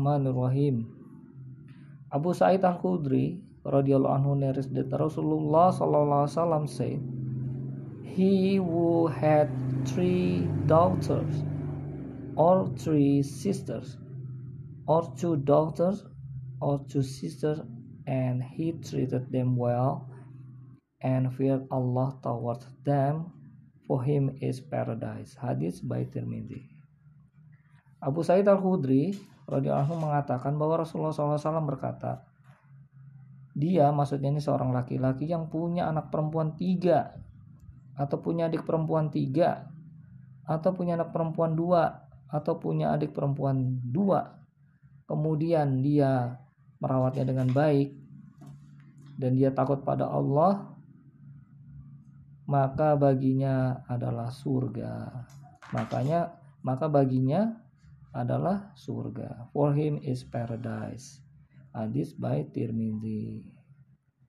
Bismillahirrahmanirrahim. Abu Sa'id Al-Khudri radhiyallahu anhu narrates that Rasulullah sallallahu alaihi wasallam said, "He who had three daughters or three sisters or two daughters or two sisters and he treated them well and feared Allah towards them for him is paradise." Hadis by Tirmidzi. Abu Sa'id Al-Khudri radhiyallahu mengatakan bahwa Rasulullah SAW berkata, dia maksudnya ini seorang laki-laki yang punya anak perempuan tiga atau punya adik perempuan tiga atau punya anak perempuan dua atau punya adik perempuan dua kemudian dia merawatnya dengan baik dan dia takut pada Allah maka baginya adalah surga. Makanya maka baginya adalah surga. For him is paradise. Hadis by Tirmidzi.